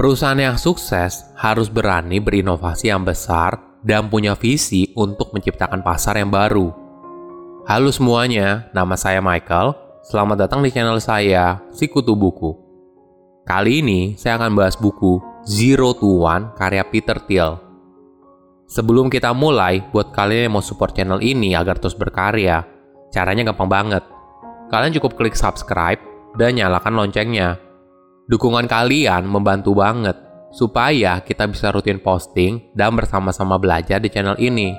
Perusahaan yang sukses harus berani berinovasi yang besar dan punya visi untuk menciptakan pasar yang baru. Halo semuanya, nama saya Michael. Selamat datang di channel saya, Sikutu Buku. Kali ini saya akan bahas buku Zero to One karya Peter Thiel. Sebelum kita mulai, buat kalian yang mau support channel ini agar terus berkarya, caranya gampang banget. Kalian cukup klik subscribe dan nyalakan loncengnya Dukungan kalian membantu banget supaya kita bisa rutin posting dan bersama-sama belajar di channel ini.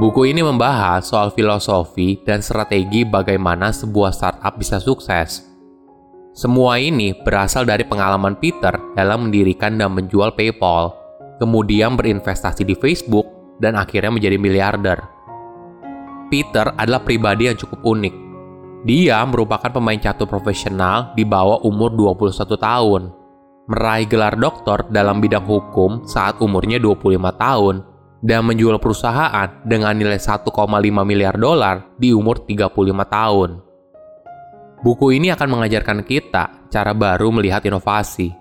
Buku ini membahas soal filosofi dan strategi bagaimana sebuah startup bisa sukses. Semua ini berasal dari pengalaman Peter dalam mendirikan dan menjual PayPal, kemudian berinvestasi di Facebook, dan akhirnya menjadi miliarder. Peter adalah pribadi yang cukup unik dia merupakan pemain catur profesional di bawah umur 21 tahun. Meraih gelar doktor dalam bidang hukum saat umurnya 25 tahun dan menjual perusahaan dengan nilai 1,5 miliar dolar di umur 35 tahun. Buku ini akan mengajarkan kita cara baru melihat inovasi.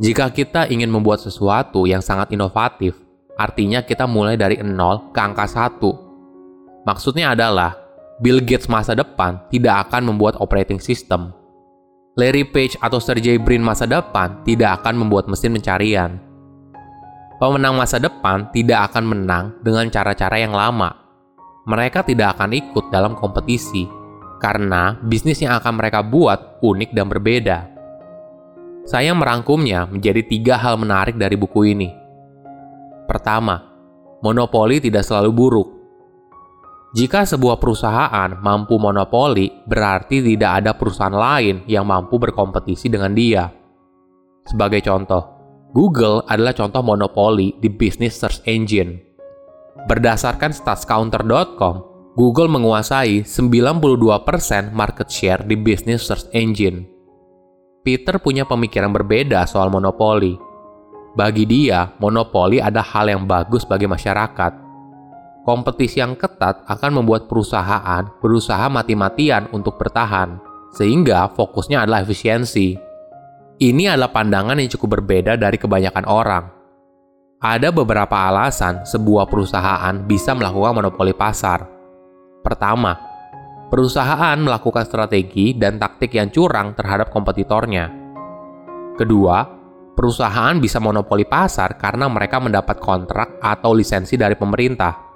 Jika kita ingin membuat sesuatu yang sangat inovatif, artinya kita mulai dari nol ke angka satu. Maksudnya adalah Bill Gates masa depan tidak akan membuat operating system. Larry Page atau Sergey Brin masa depan tidak akan membuat mesin pencarian. Pemenang masa depan tidak akan menang dengan cara-cara yang lama. Mereka tidak akan ikut dalam kompetisi karena bisnis yang akan mereka buat unik dan berbeda. Saya merangkumnya menjadi tiga hal menarik dari buku ini. Pertama, monopoli tidak selalu buruk jika sebuah perusahaan mampu monopoli, berarti tidak ada perusahaan lain yang mampu berkompetisi dengan dia. Sebagai contoh, Google adalah contoh monopoli di bisnis search engine. Berdasarkan statscounter.com, Google menguasai 92% market share di bisnis search engine. Peter punya pemikiran berbeda soal monopoli. Bagi dia, monopoli adalah hal yang bagus bagi masyarakat kompetisi yang ketat akan membuat perusahaan berusaha mati-matian untuk bertahan, sehingga fokusnya adalah efisiensi. Ini adalah pandangan yang cukup berbeda dari kebanyakan orang. Ada beberapa alasan sebuah perusahaan bisa melakukan monopoli pasar. Pertama, perusahaan melakukan strategi dan taktik yang curang terhadap kompetitornya. Kedua, perusahaan bisa monopoli pasar karena mereka mendapat kontrak atau lisensi dari pemerintah.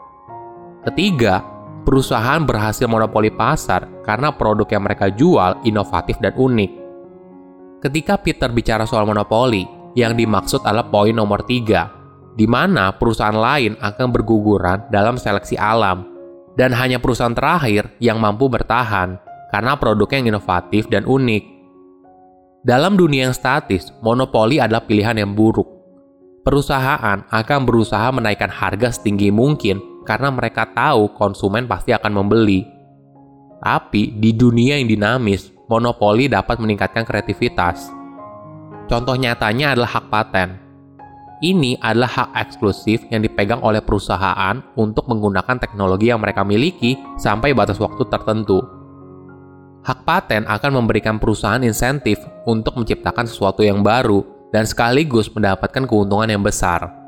Ketiga, perusahaan berhasil monopoli pasar karena produk yang mereka jual inovatif dan unik. Ketika Peter bicara soal monopoli, yang dimaksud adalah poin nomor tiga, di mana perusahaan lain akan berguguran dalam seleksi alam, dan hanya perusahaan terakhir yang mampu bertahan karena produknya yang inovatif dan unik. Dalam dunia yang statis, monopoli adalah pilihan yang buruk. Perusahaan akan berusaha menaikkan harga setinggi mungkin karena mereka tahu konsumen pasti akan membeli. Tapi di dunia yang dinamis, monopoli dapat meningkatkan kreativitas. Contoh nyatanya adalah hak paten. Ini adalah hak eksklusif yang dipegang oleh perusahaan untuk menggunakan teknologi yang mereka miliki sampai batas waktu tertentu. Hak paten akan memberikan perusahaan insentif untuk menciptakan sesuatu yang baru dan sekaligus mendapatkan keuntungan yang besar.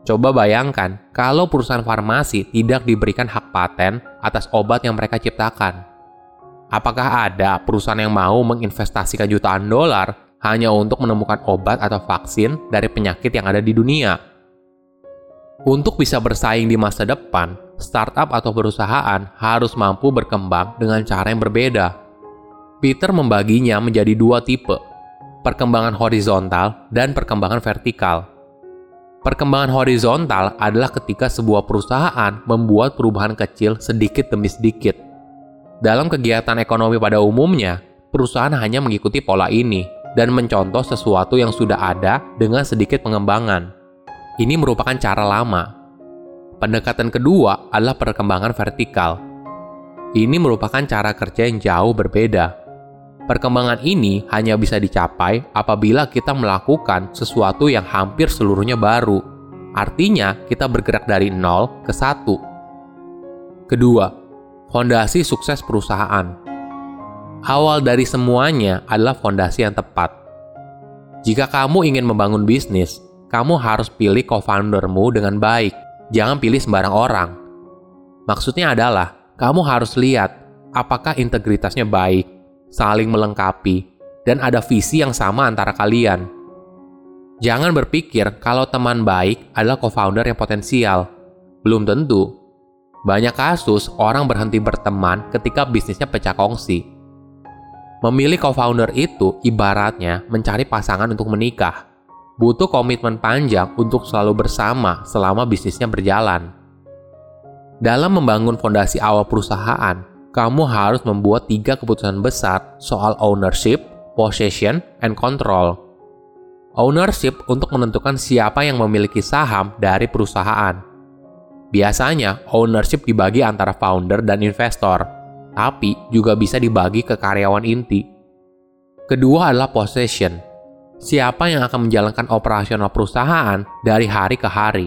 Coba bayangkan kalau perusahaan farmasi tidak diberikan hak paten atas obat yang mereka ciptakan. Apakah ada perusahaan yang mau menginvestasikan jutaan dolar hanya untuk menemukan obat atau vaksin dari penyakit yang ada di dunia? Untuk bisa bersaing di masa depan, startup atau perusahaan harus mampu berkembang dengan cara yang berbeda. Peter membaginya menjadi dua tipe, perkembangan horizontal dan perkembangan vertikal. Perkembangan horizontal adalah ketika sebuah perusahaan membuat perubahan kecil sedikit demi sedikit. Dalam kegiatan ekonomi pada umumnya, perusahaan hanya mengikuti pola ini dan mencontoh sesuatu yang sudah ada dengan sedikit pengembangan. Ini merupakan cara lama. Pendekatan kedua adalah perkembangan vertikal. Ini merupakan cara kerja yang jauh berbeda Perkembangan ini hanya bisa dicapai apabila kita melakukan sesuatu yang hampir seluruhnya baru. Artinya, kita bergerak dari nol ke satu. Kedua, fondasi sukses perusahaan. Awal dari semuanya adalah fondasi yang tepat. Jika kamu ingin membangun bisnis, kamu harus pilih co-foundermu dengan baik. Jangan pilih sembarang orang. Maksudnya adalah, kamu harus lihat apakah integritasnya baik, saling melengkapi, dan ada visi yang sama antara kalian. Jangan berpikir kalau teman baik adalah co-founder yang potensial. Belum tentu. Banyak kasus orang berhenti berteman ketika bisnisnya pecah kongsi Memilih co-founder itu ibaratnya mencari pasangan untuk menikah. Butuh komitmen panjang untuk selalu bersama selama bisnisnya berjalan. Dalam membangun fondasi awal perusahaan, kamu harus membuat tiga keputusan besar soal ownership, possession, and control. Ownership untuk menentukan siapa yang memiliki saham dari perusahaan. Biasanya, ownership dibagi antara founder dan investor tapi juga bisa dibagi ke karyawan inti. Kedua adalah possession. Siapa yang akan menjalankan operasional perusahaan dari hari ke hari.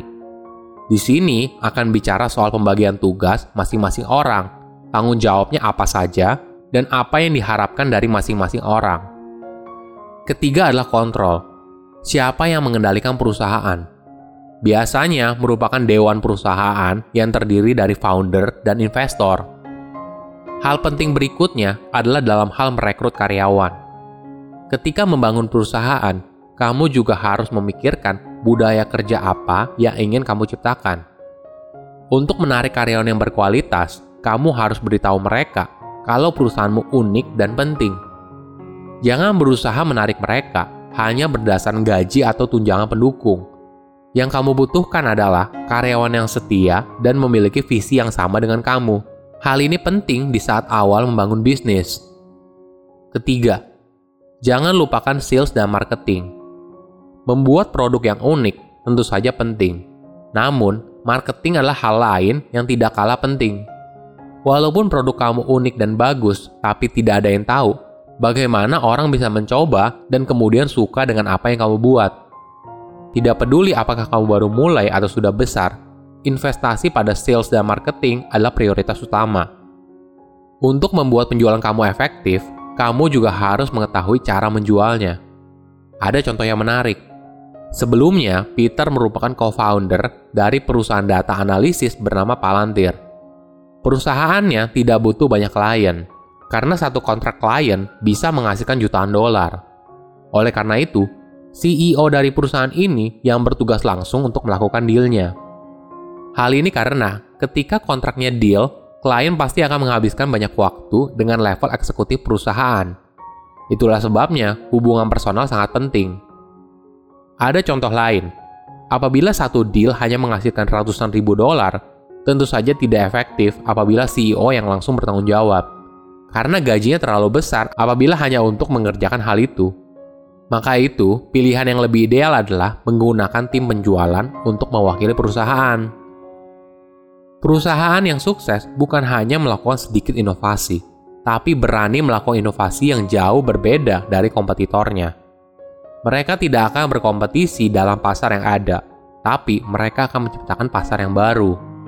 Di sini akan bicara soal pembagian tugas masing-masing orang, tanggung jawabnya apa saja, dan apa yang diharapkan dari masing-masing orang. Ketiga adalah kontrol. Siapa yang mengendalikan perusahaan? Biasanya merupakan dewan perusahaan yang terdiri dari founder dan investor Hal penting berikutnya adalah dalam hal merekrut karyawan. Ketika membangun perusahaan, kamu juga harus memikirkan budaya kerja apa yang ingin kamu ciptakan. Untuk menarik karyawan yang berkualitas, kamu harus beritahu mereka kalau perusahaanmu unik dan penting. Jangan berusaha menarik mereka hanya berdasarkan gaji atau tunjangan pendukung. Yang kamu butuhkan adalah karyawan yang setia dan memiliki visi yang sama dengan kamu Hal ini penting di saat awal membangun bisnis. Ketiga, jangan lupakan sales dan marketing. Membuat produk yang unik tentu saja penting. Namun, marketing adalah hal lain yang tidak kalah penting. Walaupun produk kamu unik dan bagus, tapi tidak ada yang tahu bagaimana orang bisa mencoba dan kemudian suka dengan apa yang kamu buat. Tidak peduli apakah kamu baru mulai atau sudah besar, investasi pada sales dan marketing adalah prioritas utama. Untuk membuat penjualan kamu efektif, kamu juga harus mengetahui cara menjualnya. Ada contoh yang menarik. Sebelumnya, Peter merupakan co-founder dari perusahaan data analisis bernama Palantir. Perusahaannya tidak butuh banyak klien, karena satu kontrak klien bisa menghasilkan jutaan dolar. Oleh karena itu, CEO dari perusahaan ini yang bertugas langsung untuk melakukan dealnya. Hal ini karena ketika kontraknya deal, klien pasti akan menghabiskan banyak waktu dengan level eksekutif perusahaan. Itulah sebabnya hubungan personal sangat penting. Ada contoh lain. Apabila satu deal hanya menghasilkan ratusan ribu dolar, tentu saja tidak efektif apabila CEO yang langsung bertanggung jawab. Karena gajinya terlalu besar apabila hanya untuk mengerjakan hal itu. Maka itu, pilihan yang lebih ideal adalah menggunakan tim penjualan untuk mewakili perusahaan. Perusahaan yang sukses bukan hanya melakukan sedikit inovasi, tapi berani melakukan inovasi yang jauh berbeda dari kompetitornya. Mereka tidak akan berkompetisi dalam pasar yang ada, tapi mereka akan menciptakan pasar yang baru.